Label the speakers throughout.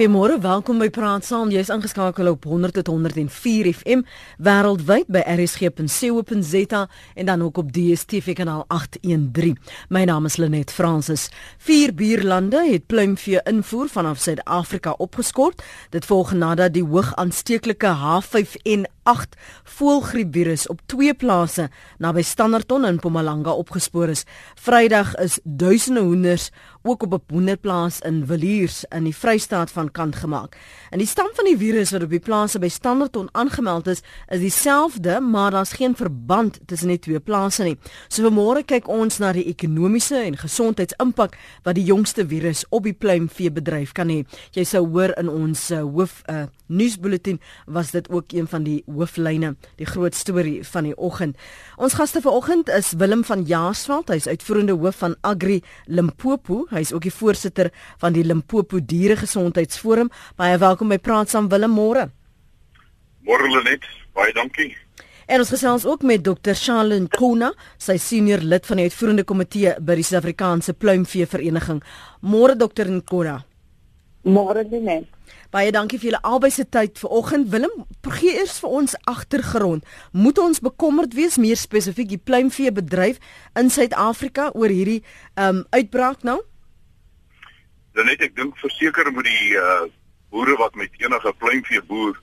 Speaker 1: Goeiemôre, welkom by Praat Saam. Jy's ingeskakel op 100.104 FM wêreldwyd by rsg.co.za en dan ook op DStv kanaal 813. My naam is Lenet Fransis. Vier buurlande het pluimvee invoer vanaf Suid-Afrika opgeskort. Dit volg nadat die hoog aansteeklike H5N8 voëlgriepvirus op twee plase naby Standerton in Mpumalanga opgespoor is. Vrydag is duisende hoenders ook op 'n hoenderplaas in Villiers in die Vrystaat van kant gemaak. En die stam van die virus wat op die plase by Standerton aangemeld is, is dieselfde, maar daar's geen verband tussen die twee plase nie. So vanmôre kyk ons na die ekonomiese en gesondheidsimpak wat die jongste virus op die pluimveebedryf kan hê. Jy sou hoor in ons uh, hoof uh, nuusbulletin was dit ook een van die hooflyne, die groot storie van die oggend. Ons gaste vanoggend is Willem van Jaarsveld, hy's uitvoerende hoof van Agri Limpopo. Hy's ook die voorsitter van die Limpopo Dieregesondheidsforum. Baie welkom by Praat saam Willem môre.
Speaker 2: Môre Lenet, baie dankie.
Speaker 1: En ons gesels ook met Dr. Shalin Kona, sy senior lid van die uitvoerende komitee by die Suid-Afrikaanse Pluimvee Vereniging. Môre Dr. Kona.
Speaker 3: Môre Lenet.
Speaker 1: Baie dankie vir julle albei se tyd vanoggend. Willem, gee eers vir ons agtergrond. Moet ons bekommerd wees meer spesifiek die pluimvee bedryf in Suid-Afrika oor hierdie ehm um, uitbraak nou?
Speaker 2: Dan net ek dink verseker moet die uh boere wat met enige pluimvee boer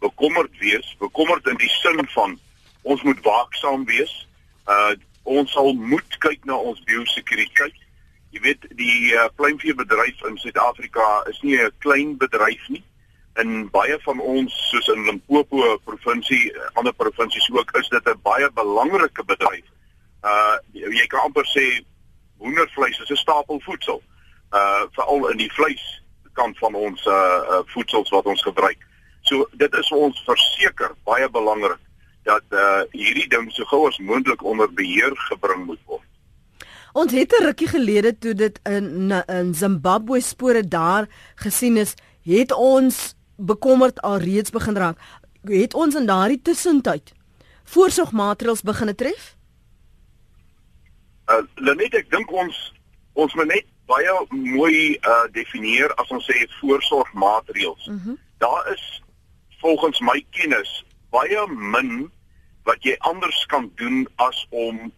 Speaker 2: bekommerd wees, bekommerd in die sin van ons moet waaksaam wees. Uh ons sal moet kyk na ons biosekuriteit. Jy weet die uh, pluimveebedryf in Suid-Afrika is nie 'n klein bedryf nie. In baie van ons soos in Limpopo provinsie, ander provinsies ook, is dit 'n baie belangrike bedryf. Uh jy kan amper sê hoendervleis is 'n stapel voedsel uh veral in die vleis kant van ons uh, uh voedsels wat ons gebruik. So dit is ons verseker baie belangrik dat uh hierdie ding so gou as moontlik onder beheer gebring moet word.
Speaker 1: Ons het 'n rukkie gelede toe dit in in Zimbabwe spore daar gesien is, het ons bekommerd al reeds begin raak. Het ons in daardie tussentyd voorsorgmaatreëls begin tref?
Speaker 2: Uh Lenet, ek dink ons ons moet net baie mooi uh definieer as ons sê voorsorgmaatreëls. Mm -hmm. Daar is volgens my kennis baie min wat jy anders kan doen as om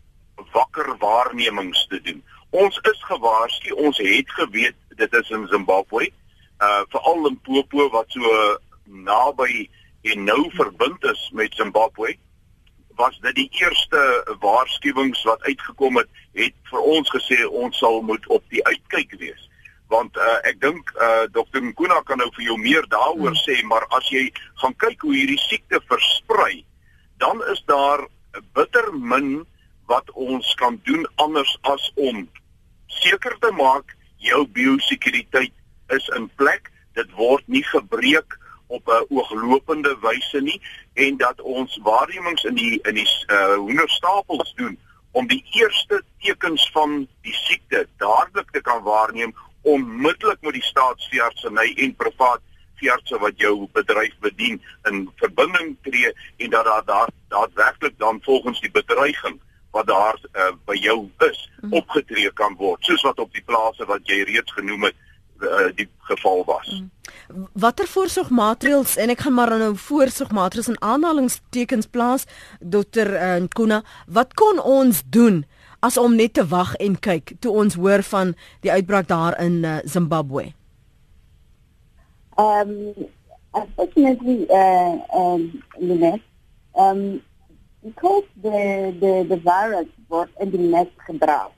Speaker 2: wakker waarnemings te doen. Ons is gewaarsku, ons het geweet dit is in Zimbabwe, uh veral in Popo wat so naby en nou verbind is met Zimbabwe was dit die eerste waarskuwings wat uitgekom het het vir ons gesê ons sal moet op die uitkyk wees. Want uh, ek dink uh, dokter Nkuna kan nou vir jou meer daaroor sê maar as jy gaan kyk hoe hierdie siekte versprei dan is daar bitter min wat ons kan doen anders as om seker te maak jou biosekuriteit is in plek dit word nie gebreek op 'n ooglopende wyse nie en dat ons waarnemings in die in die uh, hoenderstapels doen om die eerste tekens van die siekte dadelik te kan waarneem onmiddellik met die staatsveeartseny en privaat veeartse wat jou bedryf bedien in verbinding tree en dat daar daar daadwerklik dan volgens die bedreiging wat daar uh, by jou is mhm. opgetree kan word soos wat op die plase wat jy reeds genoem het uh, die geval was. Mm.
Speaker 1: Watter voorsorgmaatreëls en ek gaan maar nou voorsorgmaatreëls in aanhalingstekens plaas dokter uh, Nkuna, wat kon ons doen as om net te wag en kyk toe ons hoor van die uitbraak daar in uh, Zimbabwe?
Speaker 3: Um unfortunately uh um Lynette, um because the the the virus was in the nest gebracht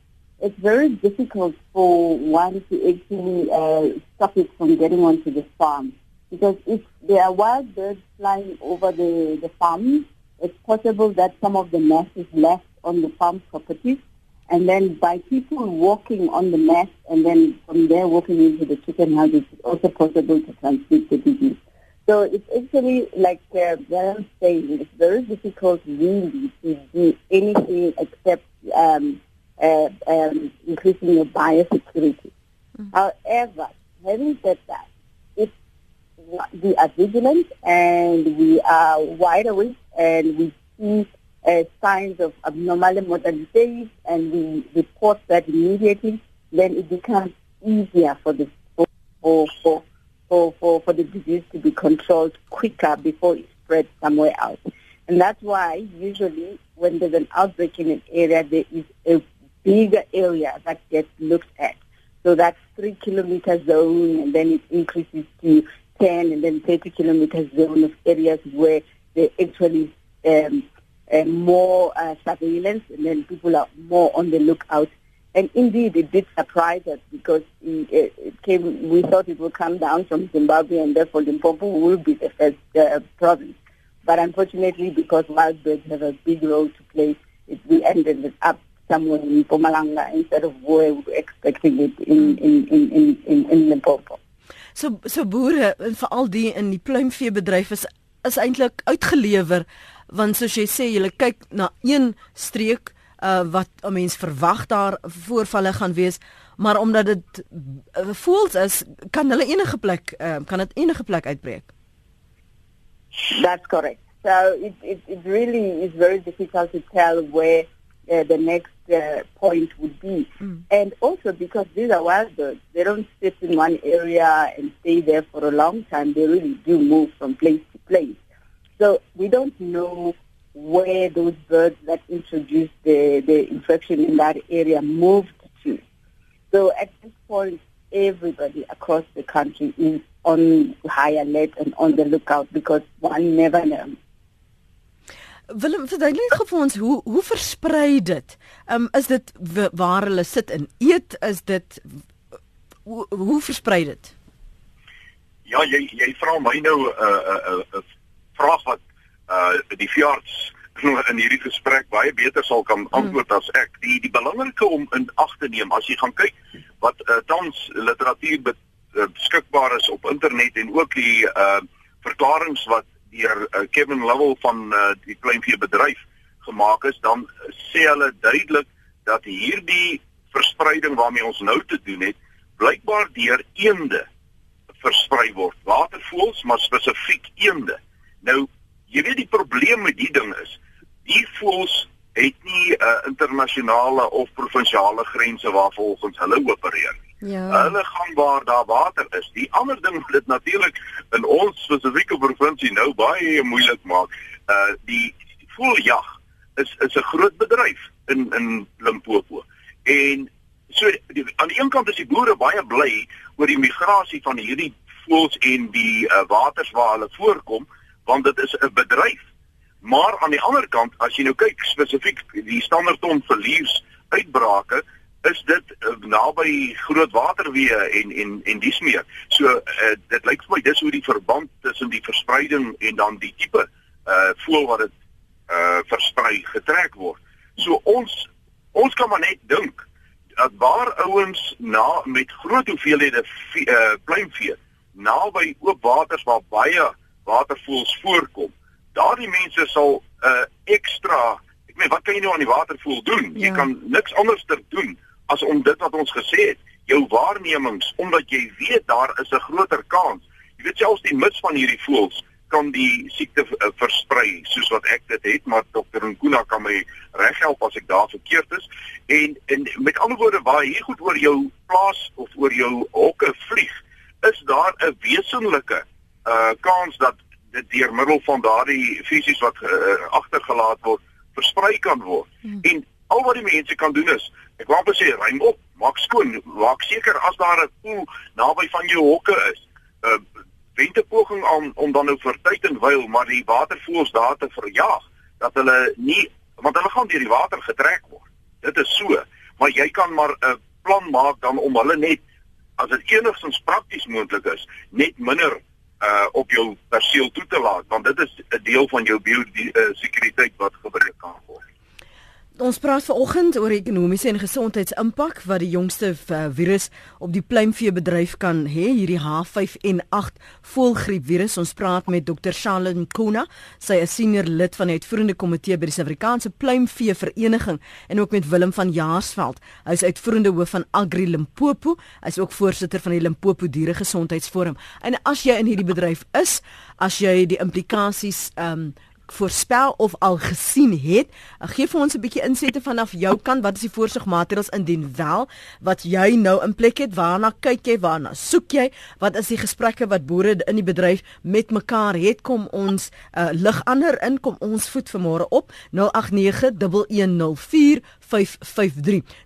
Speaker 3: it's very difficult for one to actually uh, stop it from getting onto the farm. Because if there are wild birds flying over the, the farm, it's possible that some of the nest is left on the farm property. And then by people walking on the nest and then from there walking into the chicken house, it's also possible to transmit the disease. So it's actually like uh, Darren saying, it's very difficult really to do anything except um, uh, um, increasing your biosecurity. Mm-hmm. However, having said that, if we are vigilant and we are wide awake and we see uh, signs of abnormal mortality and we report that immediately, then it becomes easier for the for, for, for, for, for the disease to be controlled quicker before it spreads somewhere else. And that's why usually when there's an outbreak in an area, there is a bigger area that gets looked at. So that's three kilometer zone and then it increases to 10 and then 30 kilometer zone of areas where there actually um, uh, more uh, surveillance and then people are more on the lookout. And indeed, it did surprise us because it, came. We thought it would come down from Zimbabwe, and therefore Limpopo will be the first uh, province. But unfortunately, because wild birds have a big role to play, it, we ended up somewhere in Pomalanga instead of where we were expecting it in in in in, in, in Limpopo.
Speaker 1: So so boere en veral die in die pluimveebedryf is is eintlik uitgelewer want soos jy sê jy kyk na een streek uh, wat 'n mens verwag daar voorvalle gaan wees maar omdat dit uh, voels is kan hulle enige plek uh, kan dit enige plek uitbreek
Speaker 3: That's correct. So it, it, it really is very difficult to tell where uh, the next uh, point would be. Mm. And also because these are wild birds, they don't sit in one area and stay there for a long time. They really do move from place to place. So we don't know where those birds that introduced the, the infection in that area moved to. So at this point, everybody across the country is on high alert and on the lookout because one never knows.
Speaker 1: Willem, verduidelik gou vir ons hoe hoe versprei dit? Um is dit waar hulle sit en eet? Is dit hoe, hoe versprei dit?
Speaker 2: Ja, jy jy vra my nou 'n uh, 'n uh, 'n uh, vraag wat uh die veearts in hierdie gesprek baie beter sal kan hmm. antwoord hmm. as ek. Die die belangrike om in ag te neem as jy gaan kyk wat uh, tans literatuur uh, beskikbaar is op internet en ook die uh verklarings wat deur uh, Kevin Lovell van uh, die kleinvee bedryf gemaak is, dan sê hulle duidelik dat hierdie verspreiding waarmee ons nou te doen het, blykbaar deur eende versprei word. Watervoëls, maar spesifiek eende. Nou, jy weet die probleem met die ding is, die voëls het nie 'n uh, internasionale of provinsiale grense waar volgens hulle opereer nie. Ja. Hulle gaan waar daar water is. Die ander ding wat dit natuurlik in ons spesifieke provinsie nou baie moeilik maak, uh die voeljag is is 'n groot bedryf in in Limpopo. En so die, aan die een kant is die boere baie bly oor die migrasie van hierdie voëls en die uh, waters waar hulle voorkom, want dit is 'n bedryf. Maar aan die ander kant, as jy nou kyk spesifiek die standaardton verlies uitbrake, is dit uh, naby groot waterweë en en en dis meer. So uh, dit lyk vir my dis hoe die verband tussen die verspreiding en dan die tipe uh voel wat dit uh versprei getrek word. So ons ons kan maar net dink dat waar ouens na met groot hoeveelhede uh pluimvee naby oop waters waar baie watervoëls voorkom, daardie mense sal uh, ekstra Ek meen, wat kan jy nou aan die watervoël doen? Ja. Jy kan niks anders ter doen as om dit wat ons gesê het, jou waarnemings omdat jy weet daar is 'n groter kans. Jy weet selfs die mis van hierdie voëls kan die siekte uh, versprei soos wat ek dit het, maar dokter Nkuna kan my reghelp as ek daar verkeerd is. En en met ander woorde waar hier goed oor jou plaas of oor jou hokke vlieg, is daar 'n wesenlike uh kans dat dit deur middel van daardie fisies wat uh, agtergelaat word versprei kan word. Hmm. En al wat die mense kan doen is ek wou net sê ruim op, maak skoon, maak seker as daar 'n poel naby van jou hokke is. 'n uh, Wente poging om om dan nou vir tyd en wyl maar die watervoëls daar te verjaag dat hulle nie want hulle gaan deur die water getrek word. Dit is so, maar jy kan maar 'n plan maak dan om hulle net as dit enigstens prakties moontlik is, net minder uh op jou perseel toe te laat want dit is 'n deel van jou biosekuriteit uh, wat gebruik kan word.
Speaker 1: Ons praat vanoggend oor ekonomiese en gesondheidsimpak wat die jongste uh, virus op die pluimveebedryf kan hê, hierdie H5N8 voëlgriep virus. Ons praat met Dr. Shalin Kona, sy is senior lid van die uitvoerende komitee by die Suid-Afrikaanse Pluimvee Vereniging en ook met Willem van Jaarsveld. Hy is uitvoerende hoof van Agri Limpopo, hy is ook voorsitter van die Limpopo Dieregesondheidsforum. En as jy in hierdie bedryf is, as jy die implikasies ehm um, voorspel of al gesien het. Gee vir ons 'n bietjie insette vanaf jou kant. Wat is die voorsorgmaatreëls indien wel wat jy nou in plek het? Waarna kyk jy? Waarna soek jy? Wat is die gesprekke wat boere in die bedryf met mekaar het? Kom ons uh, lig ander in. Kom ons voet vanmôre op 0891104553.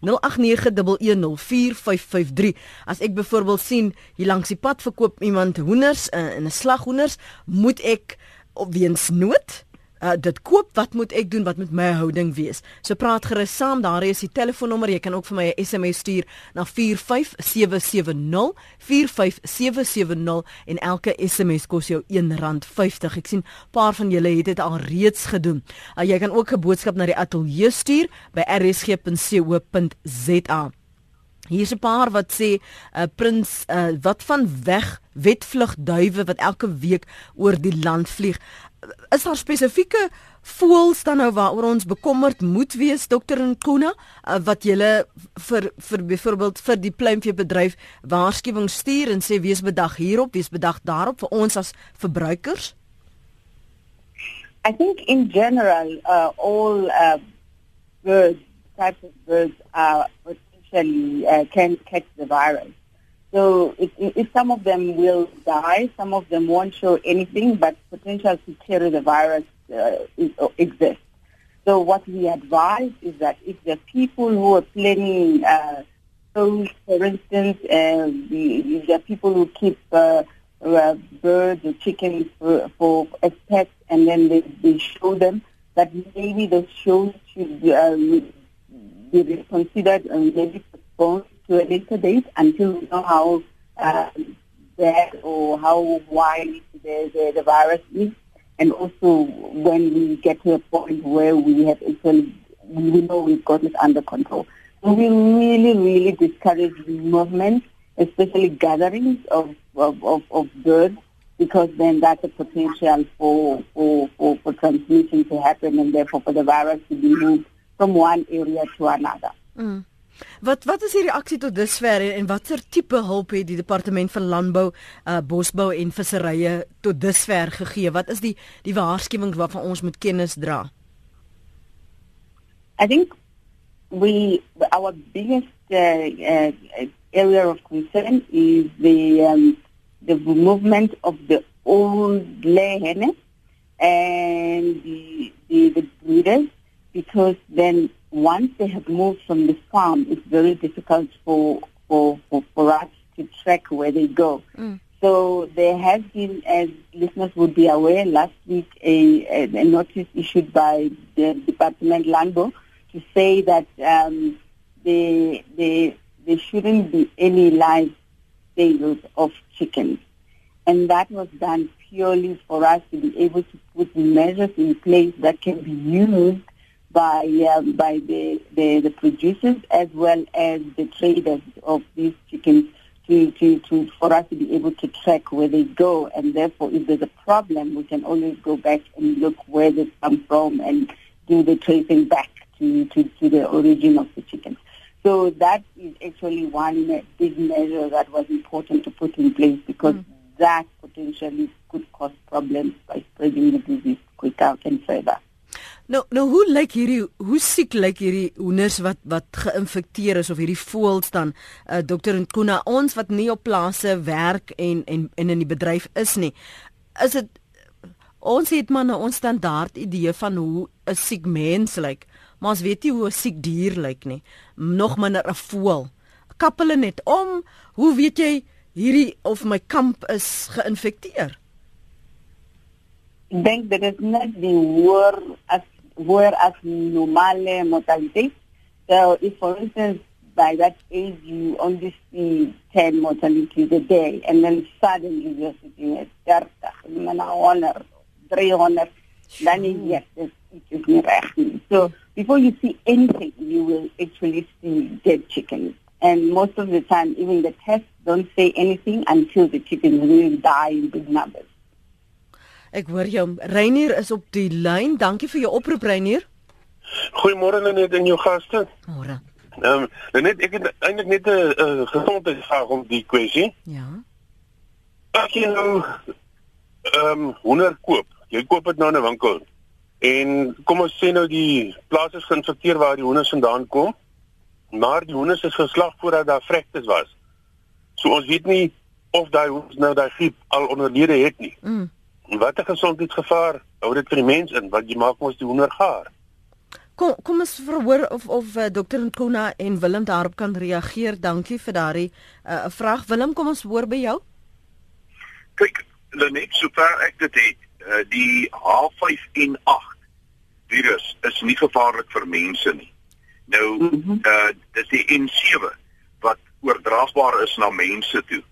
Speaker 1: 0891104553. As ek byvoorbeeld sien hier langs die pad verkoop iemand hoenders uh, in 'n slaghoenders, moet ek op weens nood uh, dit koop wat moet ek doen? Wat moet my houding wees? So praat gerus saam. Daar is die telefoonnommer. Jy kan ook vir my 'n SMS stuur na 45770 45770 en elke SMS kos jou R1.50 ek sien paar van julle het dit al reeds gedoen. Uh, jy kan ook 'n boodskap na die ateljee stuur by rsg.co.za Hier's 'n paar wat sê 'n uh, prins uh, wat van weg wetvlug duwe wat elke week oor die land vlieg. Is daar spesifieke voels dan nou waaroor ons bekommerd moet wees dokter Nkuna uh, wat julle vir vir byvoorbeeld vir die pluimveebedryf waarskuwing stuur en sê wees bedag hierop, wees bedag daarop vir ons as verbruikers?
Speaker 3: I think in general uh, all uh, birds types of birds are actually uh, can catch the virus. So if, it, some of them will die, some of them won't show anything, but potential to carry the virus uh, uh, exists. So what we advise is that if the people who are planning, uh, so for instance, and uh, the, the people who keep uh, uh, birds or chickens for, for pets, and then they, they show them that maybe those shows should uh, be reconsidered and maybe postponed to a later date until we know how uh, bad or how wide the, the, the virus is. And also when we get to a point where we have actually, we know we've got it under control. So we really, really discourage movement, especially gatherings of, of, of, of birds because then that's a potential for, for, for, for transmission to happen and therefore for the virus to be moved from one area to another.
Speaker 1: Mm. Wat wat is die reaksie tot dusver en, en watter tipe hulp het die departement van landbou, uh, bosbou en visserye tot dusver gegee? Wat is die die waarskuwings waarvan ons moet kennis dra?
Speaker 3: I think we our biggest uh, uh, area of concern is the um, the movement of the old lehene and the the, the breeders because then once they have moved from the farm, it's very difficult for for, for, for us to track where they go. Mm. So there has been, as listeners would be aware, last week a, a, a notice issued by the Department Landbo to say that um, there, there, there shouldn't be any live sales of chickens. And that was done purely for us to be able to put measures in place that can be used by um, by the, the, the producers as well as the traders of these chickens to, to, to for us to be able to track where they go and therefore if there's a problem we can always go back and look where they come from and do the tracing back to, to, to the origin of the chickens. So that is actually one big measure that was important to put in place because mm. that potentially could cause problems by spreading the disease quicker and further.
Speaker 1: Nou nou hoe lyk hierdie hoe siek lyk hierdie hoenders wat wat geïnfekteer is of hierdie voëls dan? Uh, dokter Nkuna ons wat nie op plase werk en en en in die bedryf is nie is dit ons het maar 'n onstandaard idee van hoe 'n siek mens lyk maar ons weet nie hoe 'n siek dier lyk nie nog minder 'n voël. Kap hulle net om hoe weet jy hierdie of my kamp is geïnfekteer?
Speaker 3: Ek dink dit is net die hoër as whereas normal mortality. So if for instance by that age you only see 10 mortalities a day and then suddenly you're sitting at 30, and honor 300, then yes, it is not So before you see anything, you will actually see dead chickens. And most of the time, even the tests don't say anything until the chickens really die in big numbers.
Speaker 1: Ek hoor jou. Reinier is op die lyn. Dankie vir jou oproep Reinier.
Speaker 4: Goeiemôre net en jou gaste.
Speaker 1: Môre.
Speaker 4: Ehm um, net ek het eintlik net 'n uh, gesondheidsvraag om die kwessie.
Speaker 1: Ja.
Speaker 4: As jy nou ehm um, 100 koop, jy koop dit nou in 'n winkel. En kom ons sê nou die plaas is geïnfekteer waar die hoenders vandaan kom. Maar die hoenders is geslag voordat daar vrektes was. So ons weet nie of daai hoenders nou daai griep al onderlede het nie. Mm. Wat 'n gesondheidsgevaar hou dit vir die mens in wat jy maak ons die hoender gaar.
Speaker 1: Kom kom ons verhoor of of uh, dokter Nkuna en Willem daarop kan reageer. Dankie vir daardie 'n uh, vraag. Willem, kom ons hoor by jou.
Speaker 2: Kyk, net sover ek dit het, uh, die H5N8 virus is nie gevaarlik vir mense nie. Nou, mm -hmm. uh dis die N7 wat oordraagbaar is na mense toe.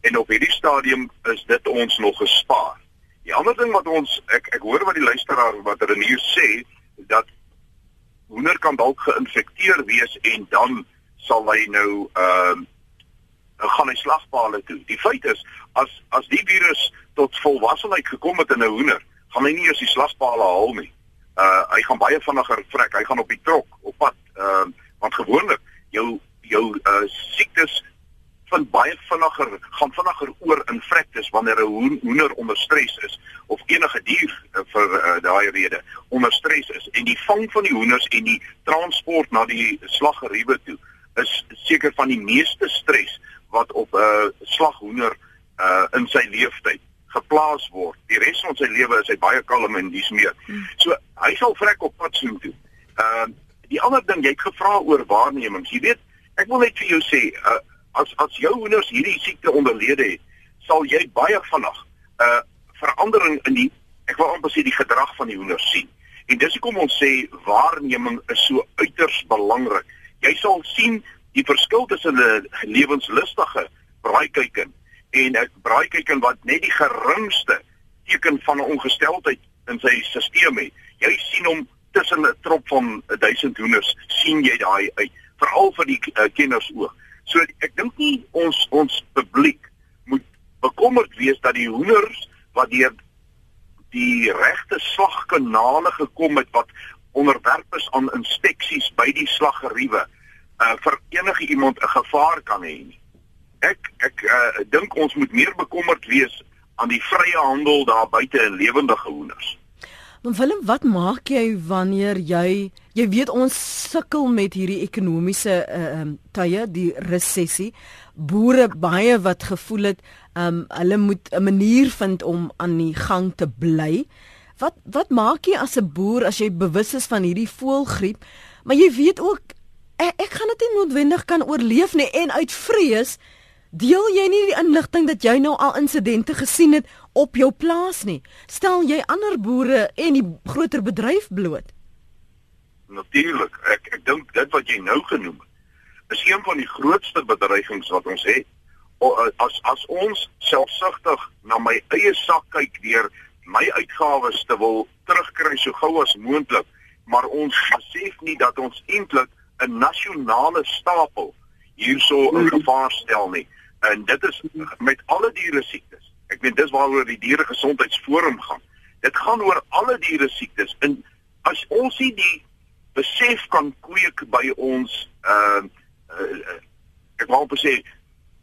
Speaker 2: En op hierdie stadium is dit ons nog gespaar. Die ander ding wat ons ek ek hoor wat die luisteraar wat Renier sê dat hoender kan dalk geïnfekteer wees en dan sal hy nou ehm uh, gaan hy slagpale toe. Die feit is as as die virus tot volwassenheid gekom het in 'n hoender, gaan hy nie eers die slagpale haal nie uh hy gaan baie vinniger vrek. Hy gaan op die trok op pad. Ehm uh, want gewoonlik jou jou uh siektes van baie vinniger gaan vinniger oor in vrektes wanneer 'n hoender onder stres is of enige dier uh, vir uh, daai rede onder stres is en die vang van die hoenders en die transport na die slaggeriewe toe is seker van die meeste stres wat op 'n uh, slaghoender uh in sy lewenstyd geplaas word. Die res van sy lewe is hy baie kalm en dis meer. Hmm. So hy sal vrek op pad soheen toe. Ehm uh, die ander ding jy het gevra oor waarnemings. Jy weet, ek wil net vir jou sê, uh, as as jou hoenders hierdie siekte onderlede het, sal jy baie vinnig 'n uh, verandering in die ek wil amper sê die gedrag van die hoenders sien. En dis hoekom ons sê waarneming is so uiters belangrik. Jy sal sien die verskil tussen 'n lewenslustige braaikuiken en 'n braaikuiken wat net die geringste teken van 'n ongesteldheid in sy stelsel het. Jy sien hom tussen 'n trop van 1000 hoenders, sien jy daai uit, veral vir die uh, kenners oog. So ek dink nie ons ons publiek moet bekommerd wees dat die hoenders wat deur die regte slagkanale gekom het wat onderwerp is aan inspeksies by die slaggeriewe uh, vir enige iemand 'n gevaar kan hê ek ek uh, dink ons moet meer bekommerd wees aan die vrye handel daar buite in lewendige hoenders.
Speaker 1: Maar Willem, wat maak jy wanneer jy jy weet ons sukkel met hierdie ekonomiese uh, um, tye, die resessie. Boere baie wat gevoel het um, hulle moet 'n manier vind om aan die gang te bly. Wat wat maak jy as 'n boer as jy bewus is van hierdie voëlgriep, maar jy weet ook ek, ek gaan dit nie noodwendig kan oorleef nie en uit vrees Deel jy nie die inligting dat jy nou al insidente gesien het op jou plaas nie? Stel jy ander boere en die groter bedryf bloot?
Speaker 2: Natuurlik. Ek ek dink dit wat jy nou genoem het is een van die grootste bedreigings wat ons het. O, as as ons selfsugtig na my eie sak kyk deur my uitgawes te wil terugkry so gou as moontlik, maar ons besef nie dat ons eintlik 'n nasionale stapel hierso in gevaar stel nie en dit is met alle diere siektes. Ek meen dis waaroor die diere gesondheidsforum gaan. Dit gaan oor alle diere siektes. En as ons nie die besef kan kweek by ons uh, uh, ek wou net sê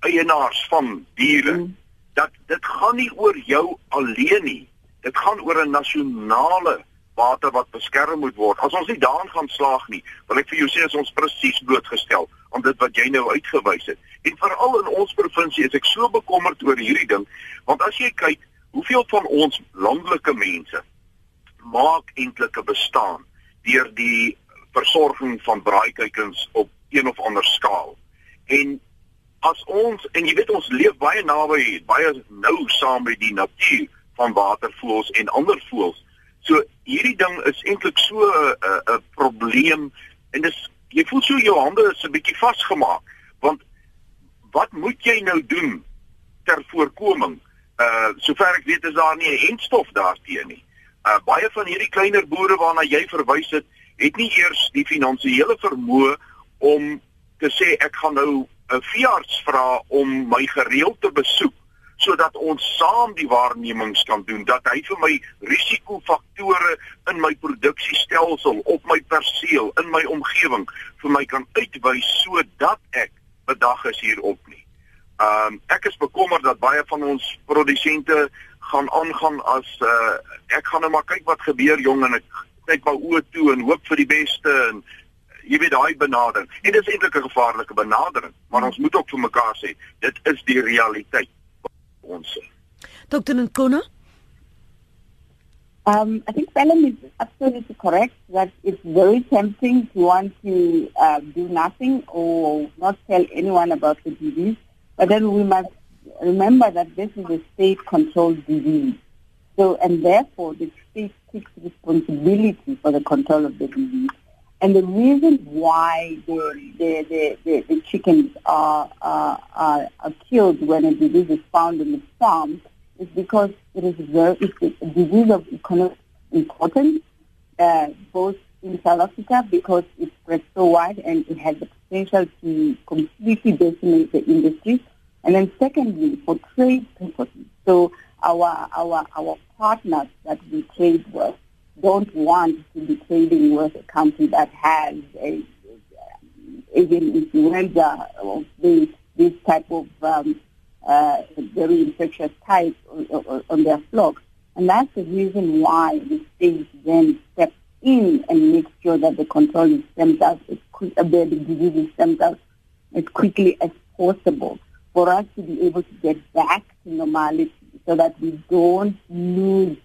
Speaker 2: eienaars van diere mm. dat dit gaan nie oor jou alleen nie. Dit gaan oor 'n nasionale water wat beskerm moet word. As ons nie daarin gaan slaag nie, wil ek vir jou sê as ons presies blootgestel aan dit wat jy nou uitgewys het. En veral in ons provinsie is ek so bekommerd oor hierdie ding, want as jy kyk, hoeveel van ons landelike mense maak eintlik 'n bestaan deur die versorging van braaikuikens op een of ander skaal. En as ons en jy weet ons leef baie naby baie nou saam met die natuur van watervoëls en ander voëls So hierdie ding is eintlik so 'n uh, 'n uh, probleem en dis jy voel so jou hande is 'n bietjie vasgemaak want wat moet jy nou doen ter voorkoming? Uh sover ek weet is daar nie 'n entstof daarteen nie. Uh baie van hierdie kleiner boere waarna jy verwys het, het nie eers die finansiële vermoë om te sê ek gaan nou 'n veearts vra om my gereeld te besoek sodat ons saam die waarnemings kan doen dat hy vir my risikofaktore in my produksiestelsel op my perseel in my omgewing vir my kan uitwys sodat ek bedag is hierop nie. Um, ek is bekommerd dat baie van ons produsente gaan aangaan as uh, ek gaan nou maar kyk wat gebeur jong en ek kyk maar oë toe en hoop vir die beste en jy weet daai benadering. En dit is eintlik 'n gevaarlike benadering, maar ons moet ook vir mekaar sê, dit is die realiteit ons.
Speaker 1: Dr. Nkona
Speaker 3: Um, I think Pelham is absolutely correct that it's very tempting to want to uh, do nothing or not tell anyone about the disease. But then we must remember that this is a state-controlled disease. So, and therefore, the state takes responsibility for the control of the disease. And the reason why the, the, the, the, chickens are, are, are, are killed when a disease is found in the farm is because it is very, it's a disease of economic importance, uh, both in South Africa because it spreads so wide and it has the potential to completely decimate the industry. And then secondly, for trade purposes. So our, our, our partners that we trade with don't want to be trading with a country that has a, even influenza or this, this type of um, uh, very infectious type on, their flocks. And that's the reason why the state then steps in and makes sure that the control is stemmed out, as quick, uh, the disease is stemmed out as quickly as possible for us to be able to get back to normality so that we don't lose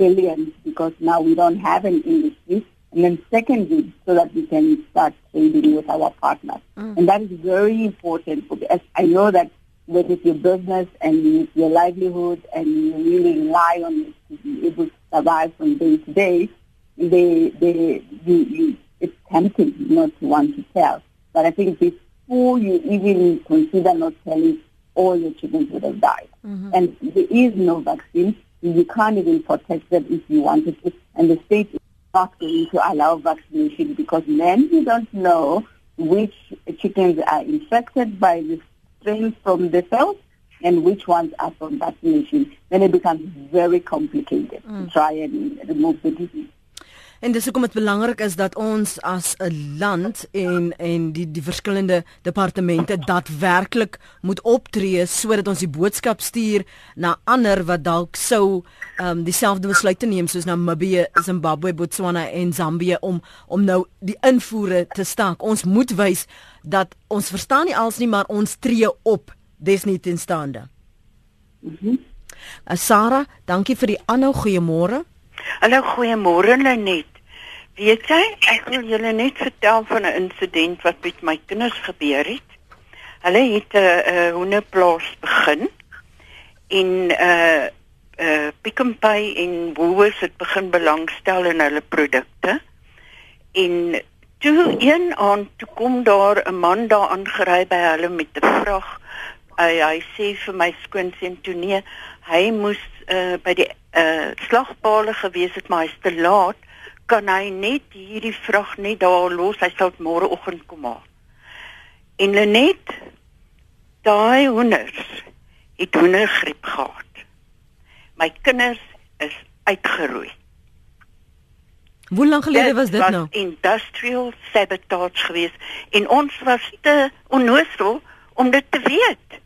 Speaker 3: billions because now we don't have an industry. And then secondly, so that we can start trading with our partners. Mm. And that is very important for us. I know that that is your business and your livelihood and you really rely on it to be able to survive from day to day, they, they, you, you, it's tempting not to want to tell. But I think before you even consider not telling, all your children would have died. Mm-hmm. And there is no vaccine. You can't even protect them if you wanted to. And the state is not going to allow vaccination because then you don't know which chickens are infected by the strain from the cells and which ones are from vaccination, then it becomes very complicated mm. to try and remove the disease.
Speaker 1: En dis hoekom dit belangrik is dat ons as 'n land en en die die verskillende departemente daadwerklik moet optree sodat ons die boodskap stuur na ander wat dalk sou ehm um, dieselfde besluite neem soos Namibië, Zimbabwe, Botswana en Zambië om om nou die invoere te staak. Ons moet wys dat ons verstaan nie als nie, maar ons tree op desnietenstaande. Mhm. Mm uh, Sarah, dankie vir die aanhou. Goeiemôre.
Speaker 5: Hallo, goeiemôre Lenet. Weet jy, ek wil julle net vertel van 'n insident wat met my kinders gebeur het. Hulle het 'n uh, uh, hondeplaas begin en 'n uh, uh, Pick n Pay en Woolworths het begin belangstel in hulle produkte. En toe een aand toe kom daar 'n man daar aangery by hulle met 'n vrag. Hy hy sê vir my skoonseun toe nee, hy moes uh, by die uh, slagpale gewees het, maar hy's te laat. Kan hy net hierdie vrag net daar los? Hy sal môreoggend kom haal. En Lenet daai honders het hondergriep gehad. My kinders is uitgeroei.
Speaker 1: Hoe lank gelede was dit
Speaker 5: was
Speaker 1: nou?
Speaker 5: Industrial sabotage geweest en ons was te onnoosel om dit te weet.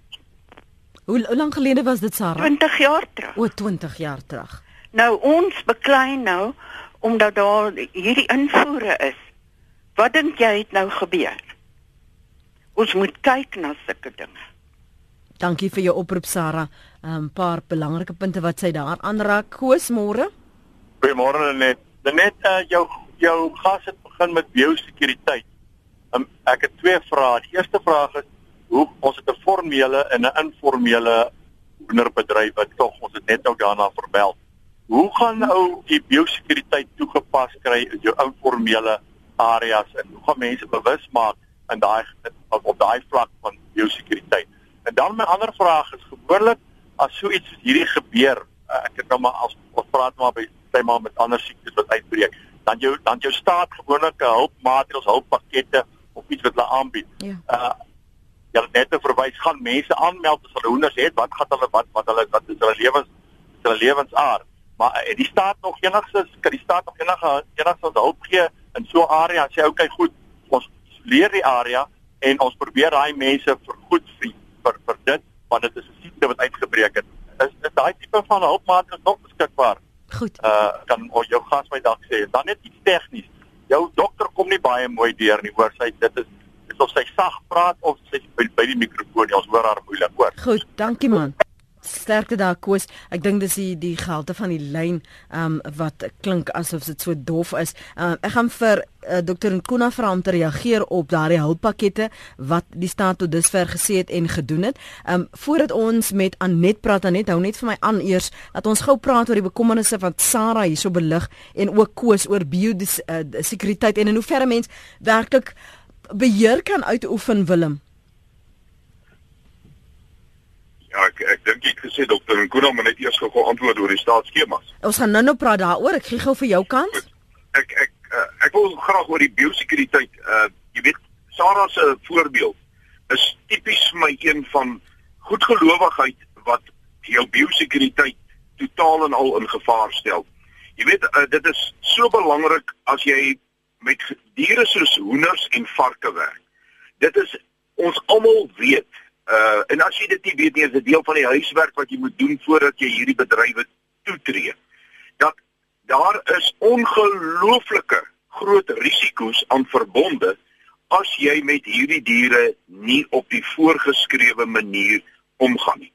Speaker 1: Hoe, hoe lank gelede was dit Sarah?
Speaker 5: 20 jaar terug.
Speaker 1: O, 20 jaar terug.
Speaker 5: Nou ons beklei nou omdat daar hierdie invoere is. Wat dink jy het nou gebeur? Ons moet kyk na sulke dinge.
Speaker 1: Dankie vir jou oproep Sarah. 'n um, Paar belangrike punte wat sy daar aanraak. Koos môre.
Speaker 4: Goeiemôre net. Net uh, jou jou gas het begin met biosekuriteit. Um, ek het twee vrae. Die eerste vraag is hoe ons het 'n formele en 'n informele hoenderbedryf wat tog ons het net nou daarna vermeld. Hoe gaan nou die biosekuriteit toegepas kry in jou informele areas en hoe gaan mense bewus maak in daai op, daai vlak van biosekuriteit? En dan my ander vraag is gewoonlik as so iets hierdie gebeur, uh, ek het nou maar as ons praat maar by sê maar met ander siektes wat uitbreek, dan jou dan jou staat gewoonlik 'n hulpmaatreëls, hulppakkette of iets wat hulle aanbied. Ja. Uh jy het net te verwys gaan mense aanmeld as hulle hoenders het, wat gaan hulle wat wat hulle wat is hulle lewens hulle lewensaard. Maar uh, die staat nog enigsins kan die staat nog enige enigsins hulp gee in so 'n area sê okay goed, ons leer die area en ons probeer daai mense vergoed vir vir, vir dit want dit is 'n siekte wat uitgebreek het. Is, is daai tipe van hulpmaatreëls nog beskikbaar?
Speaker 1: Goed.
Speaker 6: Uh kan jou gas my dalk sê. Dan net iets tegnies. Jou dokter kom nie baie mooi deur nie, hoor sy dit is is of sy sag praat of sy by, by die mikrofoon, ons hoor haar moeilik hoor.
Speaker 1: Goed, dankie man. Sterkte daar koes. Ek dink dis die die gehalte van die lyn um wat klink asof dit so dof is. Um, ek gaan vir uh, Dr. Nkuna vra om te reageer op daardie hulppakkette wat die staat tot dusver gesê het en gedoen het. Um voordat ons met Anet praat, Anet hou net vir my aan eers dat ons gou praat oor die bekommernisse wat Sarah hierso belig en ook koes oor biosekuriteit uh, en in hoeverre mens werklik beheer kan uitoefen Willem.
Speaker 2: Ja, ek ek dink ek gesê dokter Nkuna moet net eers gou antwoord oor die staatsskemas.
Speaker 1: Ons gaan nou-nou praat daaroor. Ek gee gou vir jou kans.
Speaker 2: Ek ek uh, ek wil graag oor die biosekuriteit uh jy weet Sarah se voorbeeld is tipies my een van goedgelowigheid wat jou biosekuriteit totaal en al in gevaar stel. Jy weet uh, dit is so belangrik as jy met diere soos hoenders en varke werk. Dit is ons almal weet Uh en as jy dit nie weet nie, is dit deel van die huiswerk wat jy moet doen voordat jy hierdie bedrywe toetree. Dat daar is ongelooflike groot risiko's aan verbonde as jy met hierdie diere nie op die voorgeskrewe manier omgaan nie.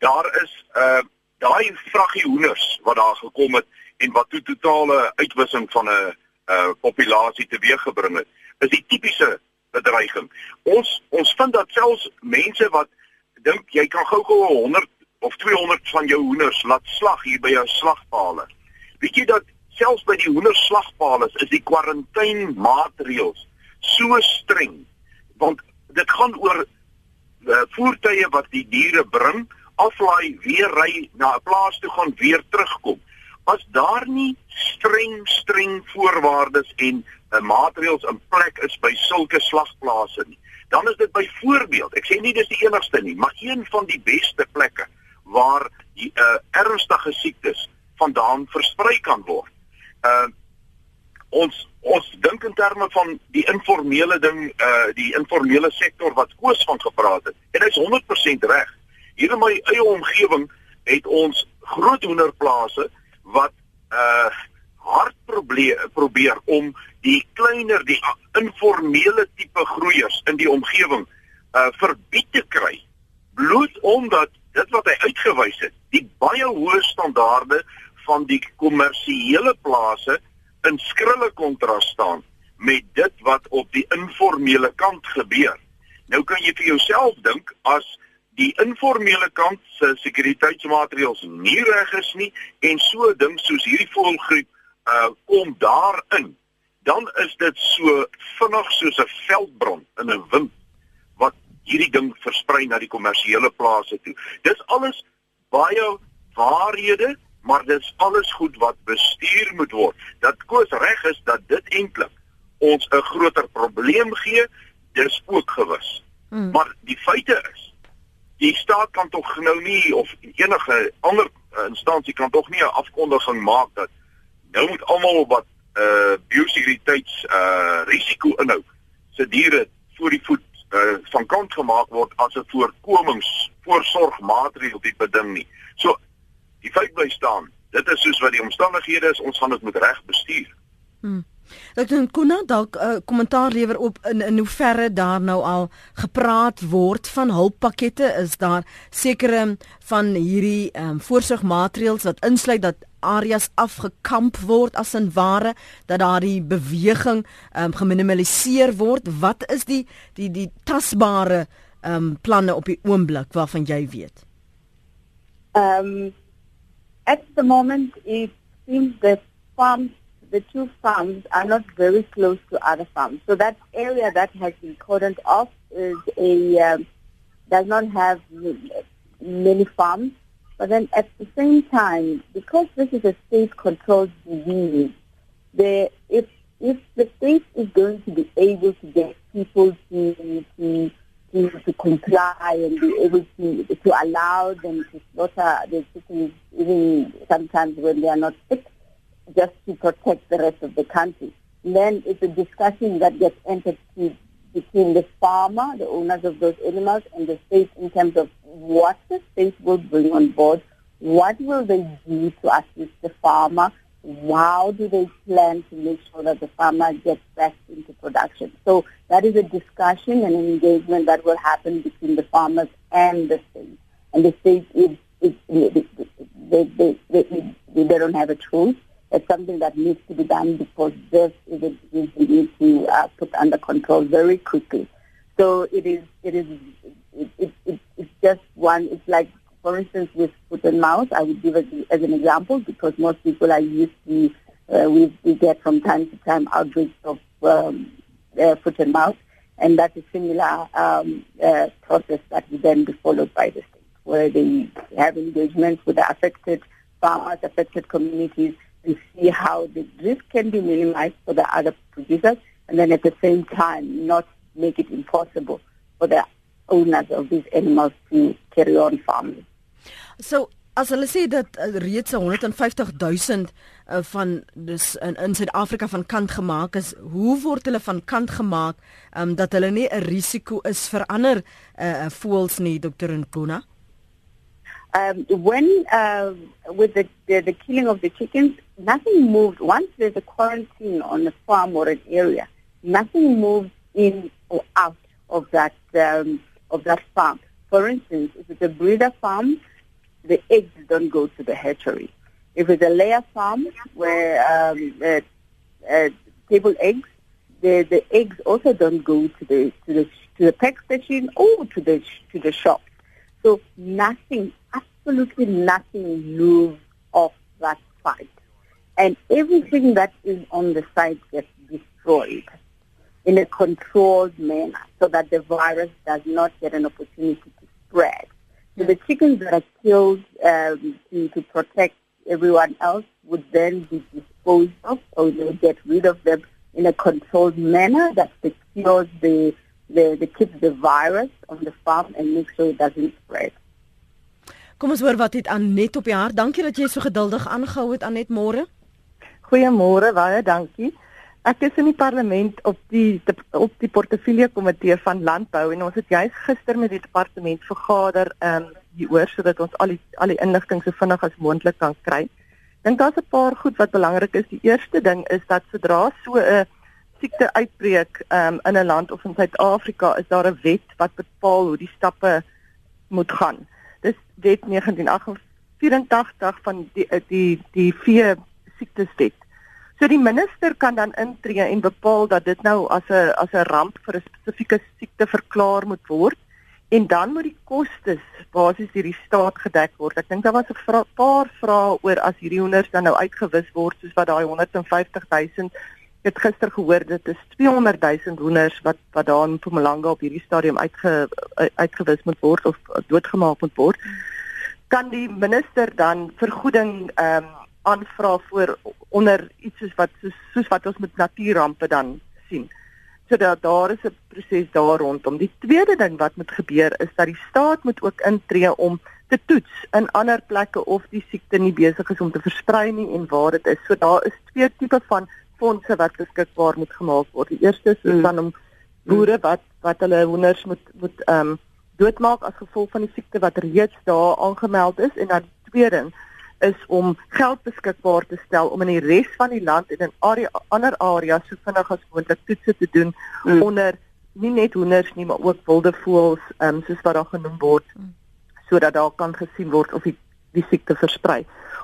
Speaker 2: Daar is uh daai vraggie hoenders wat daar gekom het en wat toe totale uitwissing van 'n uh populasie teweeggebring het, is die tipiese bedreiging. Ons ons vind dat selfs mense wat dink jy kan gou-gou 100 of 200 van jou hoenders laat slag hier by jou slagpale. Weet jy dat selfs by die hoenderslagpale is die kwarantainemaatreëls so streng want dit gaan oor uh, voertuie wat die diere bring, aflaai, weer ry na 'n plaas toe gaan, weer terugkom. As daar nie streng streng voorwaardes en 'n maatreëls in plek is by sulke slagplase nie. Dan is dit byvoorbeeld, ek sê nie dis die enigste nie, maar een van die beste plekke waar die uh, ernstige siektes vandaan versprei kan word. Uh ons ons dink in terme van die informele ding, uh die informele sektor wat Koos van gepraat het. En hy's 100% reg. Hier in my eie omgewing het ons groot hoenderplase wat uh hard probeer probeer om die kleiner die informele tipe groeiers in die omgewing uh verbied te kry. Bloot omdat dit wat hy uitgewys het die baie hoë standaarde van die kommersiële plase in skrille kontras staan met dit wat op die informele kant gebeur. Nou kan jy vir jouself dink as die informele kant se sekuriteitsmaatreëls nie reg is nie en so ding soos hierdie voelgriep uh kom daarin dan is dit so vinnig soos 'n veldbrand in 'n wind wat hierdie ding versprei na die kommersiële plase toe. Dis alles baie waarhede, maar dis alles goed wat bestuur moet word. Dat koers reg is dat dit eintlik ons 'n groter probleem gee, dis ook gewis. Hmm. Maar die feite is die staat kan tog nou nie of enige ander instansie kan tog nie 'n afkondiging maak dat nou moet almal wat uh biosekuriteits uh risiko inhou se diere voor die voet uh van kant gemaak word as 'n voorkomings voorsorgmaatreël tipe ding nie. So die feit bly staan. Dit is soos wat die omstandighede is, ons gaan dit met reg bestuur.
Speaker 1: Hmm. Ek dink kon nou dalk 'n uh, kommentaar lewer op in in hoe verre daar nou al gepraat word van hulppakkette. Is daar sekere van hierdie ehm um, voorsorgmaatreëls wat insluit dat areas afgekamp word as in ware dat daardie beweging um, geminimaliseer word? Wat is die die die tasbare um, planne op die oomblik waarvan jy weet?
Speaker 3: Um at the moment it seems that farms the two farms are not very close to other farms. So that area that has been cordoned off is a um, does not have many farms. But then at the same time, because this is a state-controlled disease, the, if, if the state is going to be able to get people to, to, to, to comply and be able to, to allow them to slaughter the chickens even sometimes when they are not sick, just to protect the rest of the country. then it's a discussion that gets entered to between the farmer, the owners of those animals, and the state in terms of what the state will bring on board, what will they do to assist the farmer? How do they plan to make sure that the farmer gets back into production? So that is a discussion and an engagement that will happen between the farmers and the state. And the state is, is they, they, they, they, don't have a choice. It's something that needs to be done because this is a disease we need to uh, put under control very quickly. So it is, it is, it, it, it, it's just one, it's like, for instance, with foot and mouth, I would give it as an example because most people are used to, uh, we, we get from time to time outbreaks of um, uh, foot and mouth, and that's a similar um, uh, process that would then be followed by the state, where they have engagements with the affected farmers, affected communities, to see how the risk can be minimized for the other producers, and then at the same time not make it impossible for the owners of these animals to carry on farming.
Speaker 1: So as hulle sê dat uh, reeds 150 000 uh, van dis in, in Suid-Afrika van kant gemaak is, hoe word hulle van kant gemaak um, dat hulle nie 'n risiko is vir ander uh, voëls nie, Dr. Nkuna?
Speaker 3: Um, when uh, with the, the, the killing of the chickens, nothing moved. Once there's a quarantine on a farm or an area, nothing moves in or out of that um, of that farm. For instance, if it's a breeder farm, the eggs don't go to the hatchery. If it's a layer farm where um, uh, uh, table eggs, the, the eggs also don't go to the to the to the pack station or to the to the shop. So nothing absolutely nothing moves off that site. And everything that is on the site gets destroyed in a controlled manner so that the virus does not get an opportunity to spread. So the chickens that are killed um, to, to protect everyone else would then be disposed of or they would get rid of them in a controlled manner that secures the, the, the keeps the virus on the farm and makes sure it doesn't spread.
Speaker 1: Kom ons hoor wat het Anet op die hart. Dankie dat jy so geduldig aangehou het Anet môre.
Speaker 7: Goeiemôre, baie dankie. Ek is in die parlement op die op die portefeulje komitee van landbou en ons het juis gister met die departement vergader um hieroor sodat ons al die al die inligting so vinnig as moontlik kan kry. Dink daar's 'n paar goed wat belangrik is. Die eerste ding is dat sodra so 'n siekte uitbreek um in 'n land of in Suid-Afrika is daar 'n wet wat bepaal hoe die stappe moet gaan dis wet 1984 van die die die vee siekteswet. So die minister kan dan intree en bepaal dat dit nou as 'n as 'n ramp vir 'n spesifieke siekte verklaar moet word en dan moet die kostes basies deur die staat gedek word. Ek dink daar was 'n vra, paar vrae oor as hierdie hoenders dan nou uitgewis word soos wat daai 150 000 het gister gehoor dit is 200 000 hoenders wat wat daar in Mpumalanga op hierdie stadium uitge uitgewis moet word of doodgemaak moet word. Kan die minister dan vergoeding ehm um, aanvra voor onder iets soos wat soos, soos wat ons met natuurrampe dan sien. So dat daar is 'n proses daar rondom. Die tweede ding wat moet gebeur is dat die staat moet ook intree om te toets in ander plekke of die siekte nie besig is om te versprei nie en waar dit is. So daar is twee tipe van fondse wat beskikbaar moet gemaak word. Die eerste is mm. dan om boere wat wat hulle hoenders moet moet ehm um, doodmaak as gevolg van die siekte wat reeds daar aangemeld is en dan die tweede is om geld beskikbaar te stel om in die res van die land en in area, ander areas so vinnig as moontlik toetse te doen mm. onder nie net hoenders nie maar ook wilde voëls ehm um, soos wat daar genoem word mm. sodat daar kan gesien word of die die siekte versprei.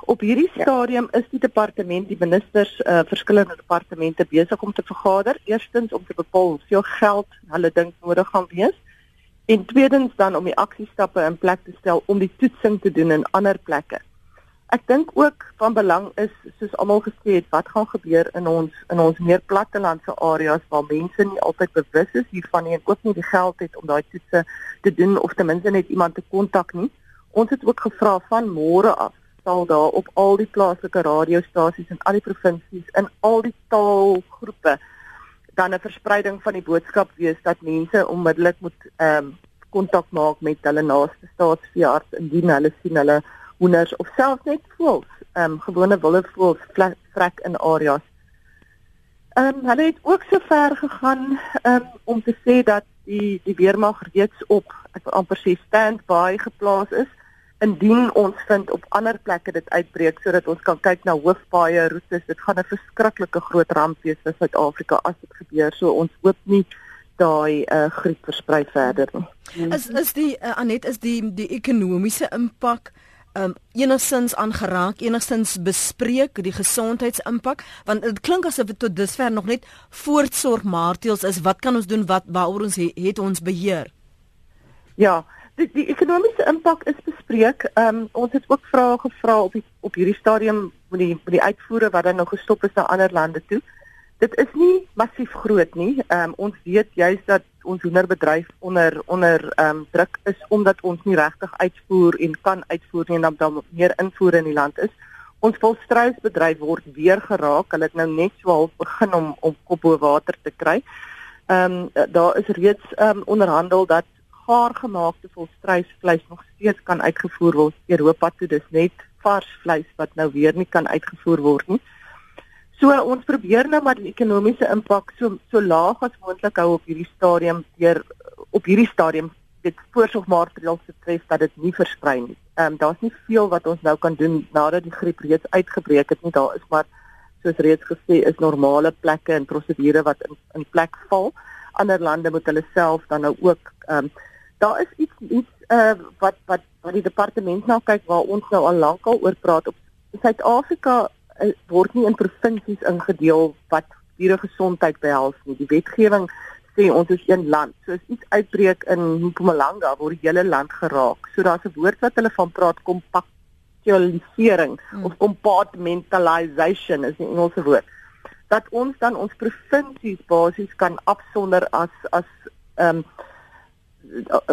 Speaker 7: Op hierdie ja. stadium is die departement, die ministers, uh, verskillende departemente besig om te vergader. Eerstens om te bepaal hoeveel geld hulle dink nodig gaan wees en tweedens dan om die aksiestappe in plek te stel om die toetsing te doen in ander plekke. Ek dink ook van belang is soos almal gesê het wat gaan gebeur in ons in ons meer plattelandse areas waar mense nie altyd bewus is hiervan nie en ook nie die geld het om daai toetse te doen of ten minste net iemand te kontak nie. Ons het ook gevra van môre af sal daar op al die plaaslike radiostasies in al die provinsies in al die taalgroepe dan 'n verspreiding van die boodskap wees dat mense onmiddellik moet ehm um, kontak maak met hulle naaste staatsveearts indien hulle sien hulle hoenders of selfs net voëls, ehm um, gewone wilde voëls vrek in areas. Ehm um, hulle het ook so ver gegaan um, om te sê dat die die weermag reeds op ek wil amper sê standby geplaas is indien ons vind op ander plekke dit uitbreek sodat ons kan kyk na hoofpaaie roetes dit gaan 'n verskriklike groot ramp wees vir Suid-Afrika as dit gebeur. So ons hoop nie daai uh, griep versprei verder nie.
Speaker 1: Is is die uh, Anet is die die ekonomiese impak um enigstens aangeraak enigstens bespreek die gesondheidsimpak? Want dit klink asof dit tot dusver nog net voortsorgmaatreëls is. Wat kan ons doen? Wat waaroor ons he, het ons beheer?
Speaker 7: Ja, die, die ekonomiese impak is bespreek. Ehm um, ons het ook vrae gevra op die, op hierdie stadium met die met die uitvoere wat dan nou gestop is na ander lande toe. Dit is nie massief groot nie. Ehm um, ons weet juist dat ons hoenderbedryf onder onder ehm um, druk is omdat ons nie regtig uitvoer en kan uitvoer nie en dan dan meer invoer in die land is. Ons volstruisbedryf word weer geraak. Hulle het nou net so half begin om om kop bo water te kry. Ehm um, daar is reeds ehm um, onderhandel dat gaar gemaakte volstruisvleis nog steeds kan uitgevoer word Europa toe. Dis net vars vleis wat nou weer nie kan uitgevoer word nie. So ons probeer nou maar die ekonomiese impak so so laag as moontlik hou op hierdie stadium deur op hierdie stadium dit voorsorgmaatreëls te tref dat dit nie versprei nie. Ehm um, daar's nie veel wat ons nou kan doen nadat die griep reeds uitgebreek het nie. Daar is maar soos reeds gesê is normale plekke en prosedure wat in in plek val. Ander lande moet hulle self dan nou ook ehm um, daar is iets iets uh, wat wat wat die departement nou kyk waar ons nou al lankal oor praat op Suid-Afrika uh, word nie in provinsies ingedeel wat diere gesondheid behels nie. Die wetgewing sê ons is een land. So as iets uitbreek in Mpumalanga word die hele land geraak. So daar's 'n woord wat hulle van praat kompaktualisering hmm. of compartmentalization is 'n Engelse woord. Dat ons dan ons provinsies basies kan afsonder as as ehm um,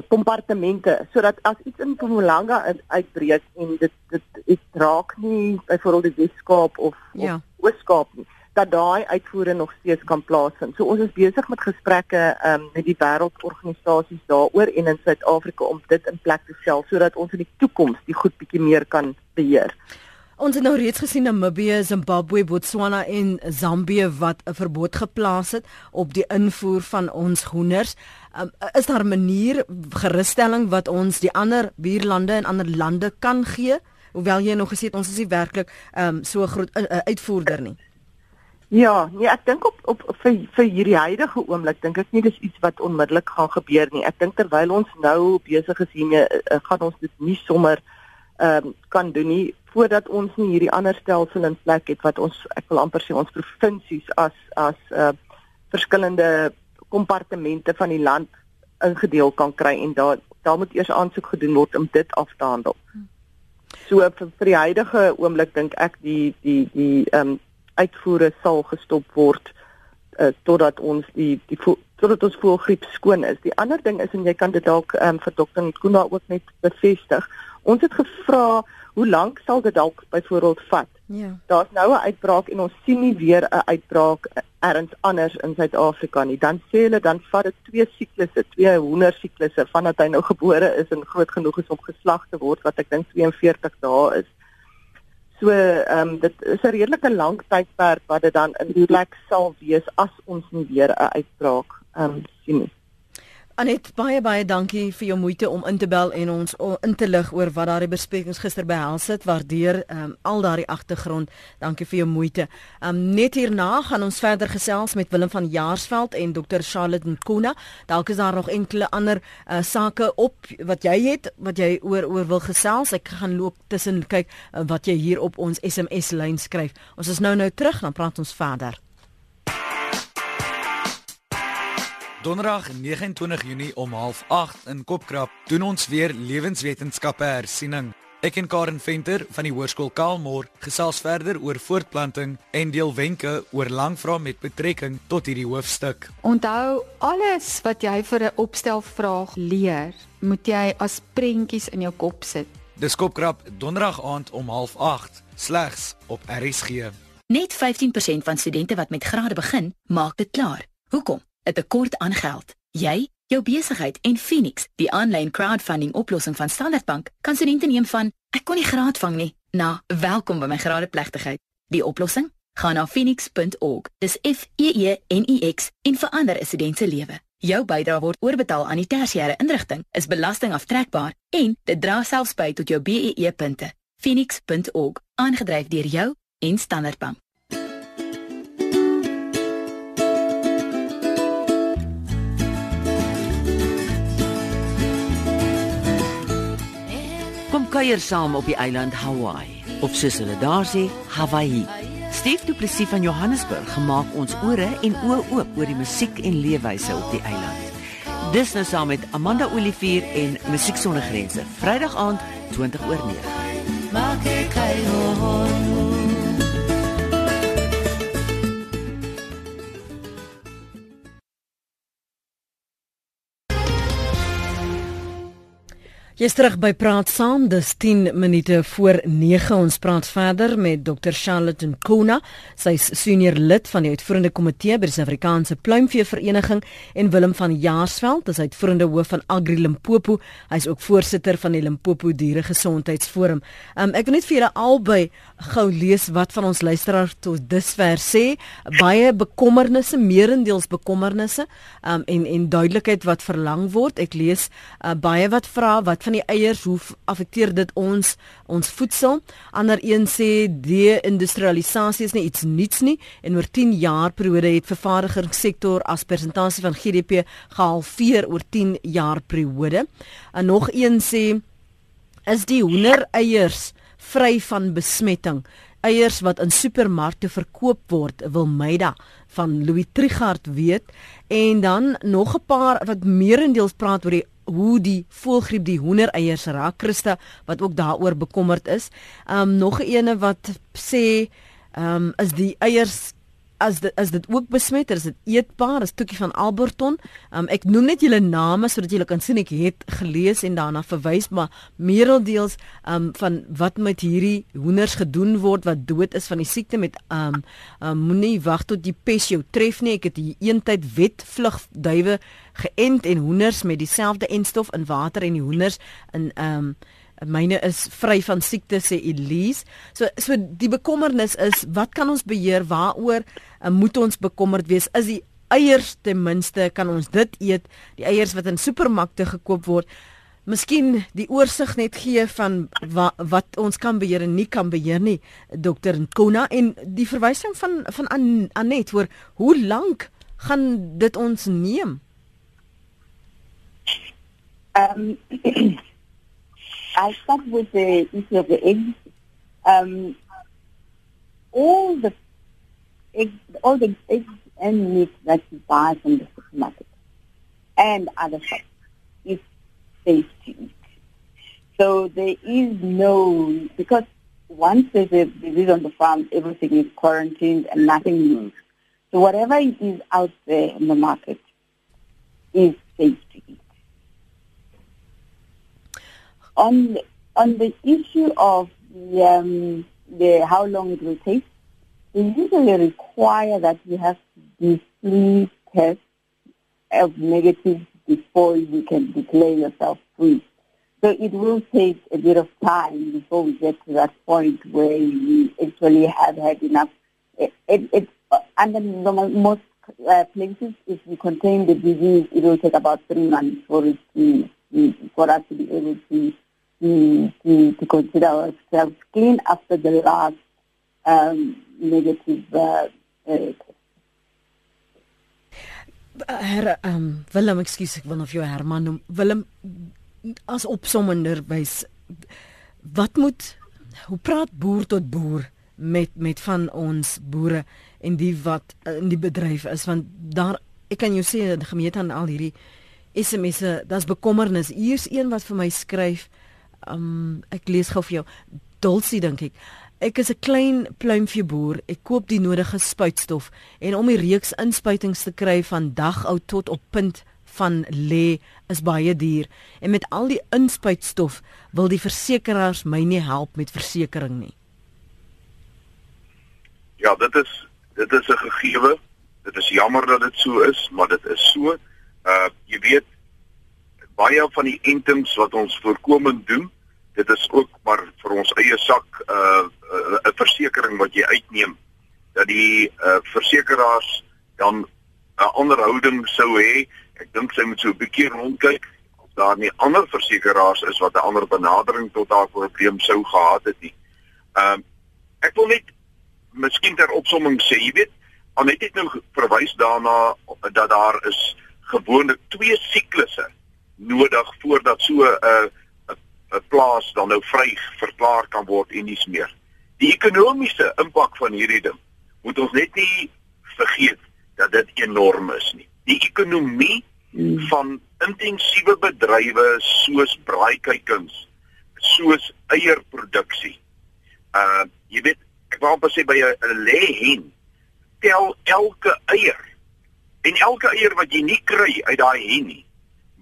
Speaker 7: kompartemente sodat as iets in Mpumalanga uitbreek en dit dit dit raak nie byvoorbeeld die Weskaap of ja. of Ooskaap nie dat daai uitvoere nog steeds kan plaasvind. So ons is besig met gesprekke um, met die wêreldorganisasies daaroor en in Suid-Afrika om dit in plek te stel sodat ons in die toekoms die goed bietjie meer kan beheer.
Speaker 1: Ons het nou reeds gesien Namibië, Zimbabwe, Botswana en Zambië wat 'n verbod geplaas het op die invoer van ons hoenders. Um, is daar 'n manier gerusstelling wat ons die ander buurlande en ander lande kan gee? Hoewel jy nog gesê het ons is nie werklik um, so groot uh, uitvoerder nie.
Speaker 7: Ja, nee, ek dink op op vir vir hierdie huidige oomblik dink ek nie dis iets wat onmiddellik gaan gebeur nie. Ek dink terwyl ons nou besig is hiermee, uh, gaan ons dit nie sommer ehm um, kan doen nie voordat ons nie hierdie ander stelsel in plek het wat ons ek wil amper sê ons provinsies as as uh verskillende kompartemente van die land ingedeel kan kry en daar daar moet eers aansoek gedoen word om dit af te handel. So vir, vir die huidige oomblik dink ek die die die ehm um, uitvoere sal gestop word uh, totdat ons die die totdat ons voelgriep skoon is. Die ander ding is en jy kan dit dalk ehm um, vir dokter Nkuna ook net bevestig. Ons het gevra hoe lank sal dit dalk byvoorbeeld vat? Ja. Daar's nou 'n uitbraak en ons sien nie weer 'n uitbraak ergens anders in Suid-Afrika nie. Dan sê hulle dan vat dit twee siklusse, twee hoender siklusse vandat hy nou gebore is en groot genoeg is om geslag te word wat ek dink 42 dae is. So, ehm um, dit is 'n redelike lang tydperk wat dit dan in plek sal wees as ons nie weer 'n uitbraak ehm um, sien nie.
Speaker 1: Anet baie baie dankie vir jou moeite om in te bel en ons in te lig oor wat daardie besprekings gister behels het. Waardeer um, al daardie agtergrond. Dankie vir jou moeite. Um, net hierna gaan ons verder gesels met Willem van Jaarsveld en Dr Charlotte Nkuna. Dalk is daar nog enkele ander uh, sake op wat jy het wat jy oor oor wil gesels. Ek gaan loop tussen kyk uh, wat jy hier op ons SMS lyn skryf. Ons is nou nou terug dan praat ons verder.
Speaker 8: Donderdag 29 Junie om 08:30 in Kopkrap doen ons weer lewenswetenskappe hersiening. Ek en Karen Venter van die Hoërskool Kaalmoor gesels verder oor voortplanting en deel wenke oor langvrae met betrekking tot hierdie hoofstuk.
Speaker 9: Onthou, alles wat jy vir 'n opstelvraag leer, moet jy as prentjies in jou kop sit.
Speaker 8: Dis Kopkrap Donderdag aand om 08:30 slegs op RSG.
Speaker 10: Net 15% van studente wat met grade begin, maak dit klaar. Hoekom? 'n tekort aan geld. Jy, jou besigheid en Phoenix, die aanlyn crowdfunding oplossing van Standard Bank, kan studente neem van ek kon nie graad vang nie na welkom by my gradeplegtigheid. Die oplossing? Gaan na phoenix.org. Dis F E E N I X en verander 'n student se lewe. Jou bydrae word oorbetaal aan die tersiêre inrigting, is belastingaftrekbaar en dit dra selfs by tot jou BEE punte. phoenix.org, aangedryf deur jou en Standard Bank.
Speaker 11: Kuier saam op die eiland Hawaii of soos hulle daar sê, Hawaii. Stef Du Plessis van Johannesburg gemaak ons ore en oë oop oor die musiek en leefwyse op die eiland. Dis nou saam met Amanda Olivier en Musiek sonder grense, Vrydag aand 20 oor 9. Maak ek kai ho.
Speaker 1: Jy's terug by Praat Saam. Dis 10 minute voor 9. Ons praat verder met Dr. Charlotte Nkuna. Sy's senior lid van die uitvoerende komitee by die Suid-Afrikaanse Pluimvee Vereniging en Willem van Jaarsveld, is uitvoerende hoof van Agri Limpopo. Hy's ook voorsitter van die Limpopo Dieregesondheidsforum. Um, ek wil net vir julle albei gou lees wat van ons luisteraars tot dusver sê. Baie bekommernisse, meerendeels bekommernisse, um, en en duidelikheid wat verlang word. Ek lees uh, baie wat vra wat van die eiers hoe affekteer dit ons ons voedsel? Ander een sê de-industrialisasie is nie iets nuuts nie en oor 10 jaar periode het vervaardigingssektor as persentasie van GDP gehalveer oor 10 jaar periode. En nog een sê is die hoendereiers vry van besmetting? eiers wat in supermarkte verkoop word, wil Meida van Louis Trigard weet en dan nog 'n paar wat meerendeels praat oor die hoe die voëlgriep die hoendereiers raak Christa wat ook daaroor bekommerd is. Um nog 'n ene wat sê um is die eiers as dit as dit ook besmet is dit eetbaar is toekie van Alberton. Um ek noem net julle name sodat julle kan sien ek het gelees en daarna verwys maar meerendeels um van wat met hierdie hoenders gedoen word wat dood is van die siekte met um, um moenie wag tot die pes jou tref nie. Ek het hier eentyd wet vlug duwe geënt en hoenders met dieselfde enstof in water en die hoenders in um, myne is vry van siekte sê Elise. So so die bekommernis is wat kan ons beheer waaroor uh, moet ons bekommerd wees? Is die eiers ten minste kan ons dit eet? Die eiers wat in supermarkte gekoop word. Miskien die oorsig net gee van wa, wat ons kan beheer en nie kan beheer nie dokter Nkona en die verwysing van van An Anet oor hoe lank gaan dit ons neem
Speaker 3: Um, I'll start with the issue of the eggs. Um, all the eggs, all the eggs and meat that you buy from the supermarket and other shops is safe to eat. So there is no because once there's a disease on the farm, everything is quarantined and nothing moves. So whatever is out there in the market is safe to eat. On the, on the issue of the, um, the how long it will take, they usually require that you have these three tests of negative before you can declare yourself free. So it will take a bit of time before we get to that point where you actually have had enough. It, it, it, uh, under most uh, places, if you contain the disease, it will take about three months for it to, for us to be able to to, to, consider ourselves clean after the last um, negative uh, uh,
Speaker 1: Her um Willem, ekskuus, ek wil of jou Herman. Willem as opsommender wys wat moet hoe praat boer tot boer met met van ons boere en die wat in die bedryf is want daar ek kan jou sê die gemeente aan al hierdie SMS'e, daar's bekommernis. Hier's een wat vir my skryf um ek lees gou vir jou Dulcie dink ek. Ek is 'n klein pluimveeboer. Ek koop die nodige spuitstof en om die reeks inspuitings te kry van dag oud tot op punt van lê is baie duur en met al die inspuitstof wil die versekerings my nie help met versekerings nie.
Speaker 2: Ja, dit is dit is 'n gegewe. Dit is jammer dat dit so is, maar dit is so. Uh jy weet baie van die entings wat ons voorkomend doen, dit is ook maar vir ons eie sak 'n uh, 'n uh, versekering wat jy uitneem dat die uh, versekeraars dan 'n onderhouding sou hê Ek dink sy moet so 'n bietjie rondkyk of daar nie ander versekeraars is wat 'n ander benadering tot haar probleem sou gehad het nie. Ehm um, ek wil net miskien ter opsomming sê, jy weet, Anet het nou verwys daarna dat daar is gewoonlik twee siklusse nodig voordat so 'n uh, 'n plaas dan nou vry verklaar kan word en nie meer. Die ekonomiese impak van hierdie ding moet ons net nie vergeet dat dit enorm is nie. Die ekonomie hmm. van intensiewe bedrywe soos braaikuikens, soos eierproduksie. Uh jy weet, ek wou amper sê by 'n lê hen tel elke eier en elke eier wat jy nie kry uit daai hen nie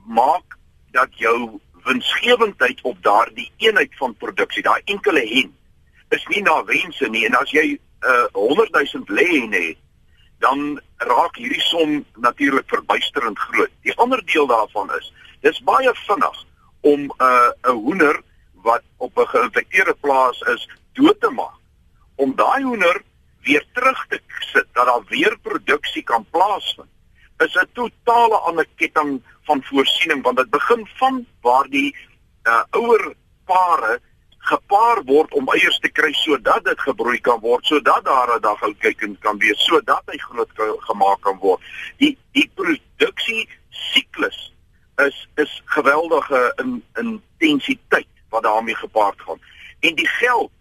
Speaker 2: maak dat jou winsgewendheid op daardie eenheid van produksie, daai enkele hen is nie na wense nie en as jy uh 100 000 lê hen het dan raak hierdie som natuurlik verbuisterend groot. Die ander deel daarvan is, dis baie vinnig om 'n uh, 'n hoender wat op 'n geïnfekteerde plaas is dood te maak. Om daai hoender weer terug te sit dat daar weer produksie kan plaasvind is 'n totale ander ketting van voorsiening want dit begin van waar die uh, ouer pare gepaar word om eiers te kry sodat dit gebroei kan word sodat daar 'n dag ou kyk kan wees sodat hy groot gemaak kan word. Die die produksie siklus is is geweldige in intensiteit wat daarmee gepaard gaan. En die geld,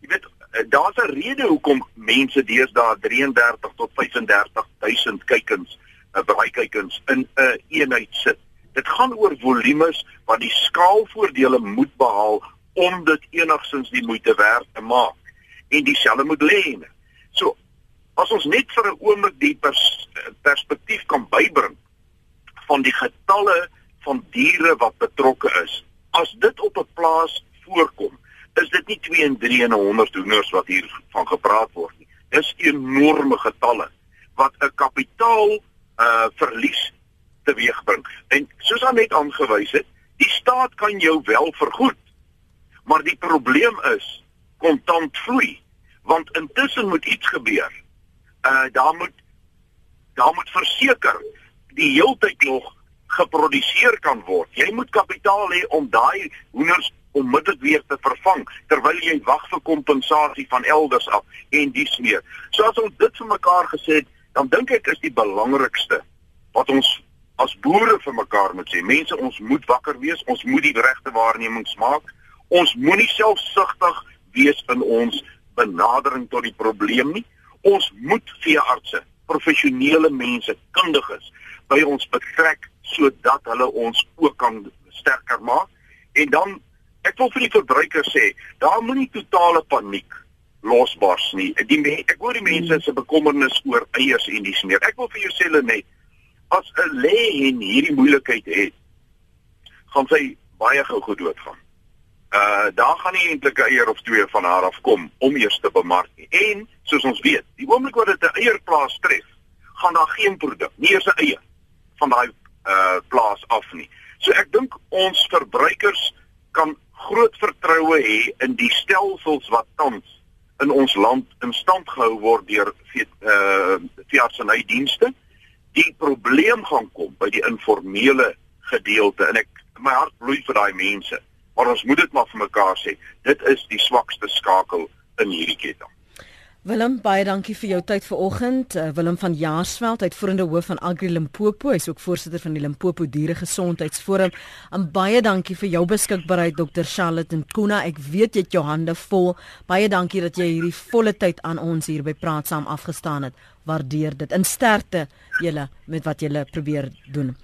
Speaker 2: jy weet daar's 'n rede hoekom mense deesdae 33 tot 35000 kykens, uh, braaikykens in 'n uh, eenheid sit. Dit gaan oor volumes wat die skaalvoordele moet behaal om dit enigstens die moeite werd te maak en dieselfde moet lê. So as ons net vir 'n oomblik die pers perspektief kan bybring van die getalle van diere wat betrokke is. As dit op 'n plaas voorkom, is dit nie 2 en 3 en 100 hoenders wat hier van gepraat word nie. Dis enorme getalle wat 'n kapitaal uh verlies teweegbring. En soos aan net aangewys het, die staat kan jou wel vergoed Maar die probleem is kontant vloei want intussen moet iets gebeur. Uh daar moet daar moet verseker die heeltyd nog geproduseer kan word. Jy moet kapitaal hê om daai hoenders onmiddellik weer te vervang terwyl jy wag vir kompensasie van elders af en dies meer. So as ons dit vir mekaar gesê het, dan dink ek is die belangrikste wat ons as boere vir mekaar moet sê. Mense, ons moet wakker wees. Ons moet die regte waarnemings maak. Ons moenie selfsugtig wees in ons benadering tot die probleem nie. Ons moet veeartse, professionele mense, kundiges by ons betrek sodat hulle ons ook kan sterker maak. En dan ek wil vir die verbruiker sê, daar moenie totale paniek losbars nie. Die ek hoor die mense se bekommernis oor eiers en dis meer. Ek wil vir jou sê net as 'n lê en hierdie moeilikheid het, gaan sy baie gou gedood gaan uh daar gaan nie eintlik 'n eier of twee van haar af kom om eers te bemark nie. En soos ons weet, die oomblik wat dit 'n eierplaas tref, gaan daar geen produk, nie eers 'n eier van daai uh plaas af nie. So ek dink ons verbruikers kan groot vertroue hê in die stelsels wat tans in ons land in stand gehou word deur uh veeartsenydienste. Die probleem gaan kom by die informele gedeelte en ek my hart bloei vir daai mense maar ons moet dit maar vir mekaar sê. Dit is die swakste skakel in hierdie ketting.
Speaker 1: Willem, baie dankie vir jou tyd vanoggend. Uh, Willem van Jaarsveld, uitvoerende hoof van Agri Limpopo, hy's ook voorsitter van die Limpopo Diere Gesondheidsforum. En baie dankie vir jou beskikbaarheid Dr. Charlotte Nkuna. Ek weet jy het jou hande vol. Baie dankie dat jy hierdie volle tyd aan ons hier by Praat Saam afgestaan het. Waardeer dit. In sterkte julle met wat julle probeer doen.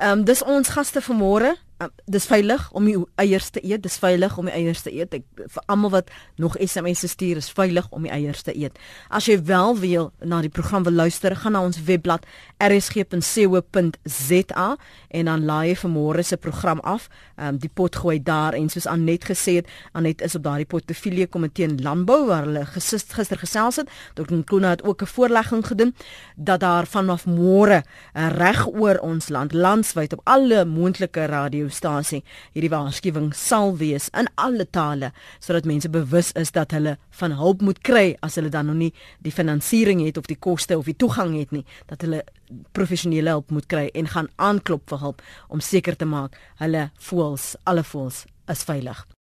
Speaker 1: Ehm um, dis ons gaste vanmôre. Uh, dis veilig om die eiers te eet. Dis veilig om die eiers te eet. Ek vir almal wat nog SMS'e stuur, is veilig om die eiers te eet. As jy wel wil na die program wil luister, gaan na ons webblad rsg.co.za en dan laai vir môre se program af. Ehm um, die pot gooi daar en soos Anet gesê het, Anet is op daardie portefeulje komitee in landbou waar hulle gesist, gister gesels het. Dr. Nkuna het ook 'n voorlegging gedoen dat daar vanaf môre uh, reg oor ons land landwyd op alle moontlike radio radiostasie. Hierdie waarskuwing sal wees in alle tale sodat mense bewus is dat hulle van hulp moet kry as hulle dan nog nie die finansiering het of die koste of die toegang het nie, dat hulle professionele hulp moet kry en gaan aanklop vir hulp om seker te maak hulle voels alle voels is veilig.